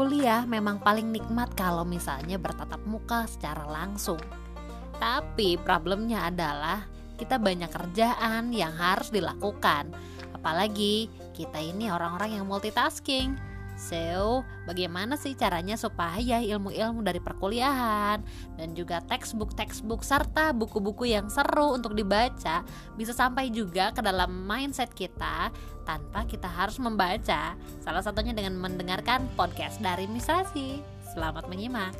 kuliah memang paling nikmat kalau misalnya bertatap muka secara langsung. Tapi problemnya adalah kita banyak kerjaan yang harus dilakukan. Apalagi kita ini orang-orang yang multitasking. So, bagaimana sih caranya supaya ilmu-ilmu dari perkuliahan dan juga textbook-textbook serta buku-buku yang seru untuk dibaca bisa sampai juga ke dalam mindset kita tanpa kita harus membaca. Salah satunya dengan mendengarkan podcast dari Misrasi. Selamat menyimak.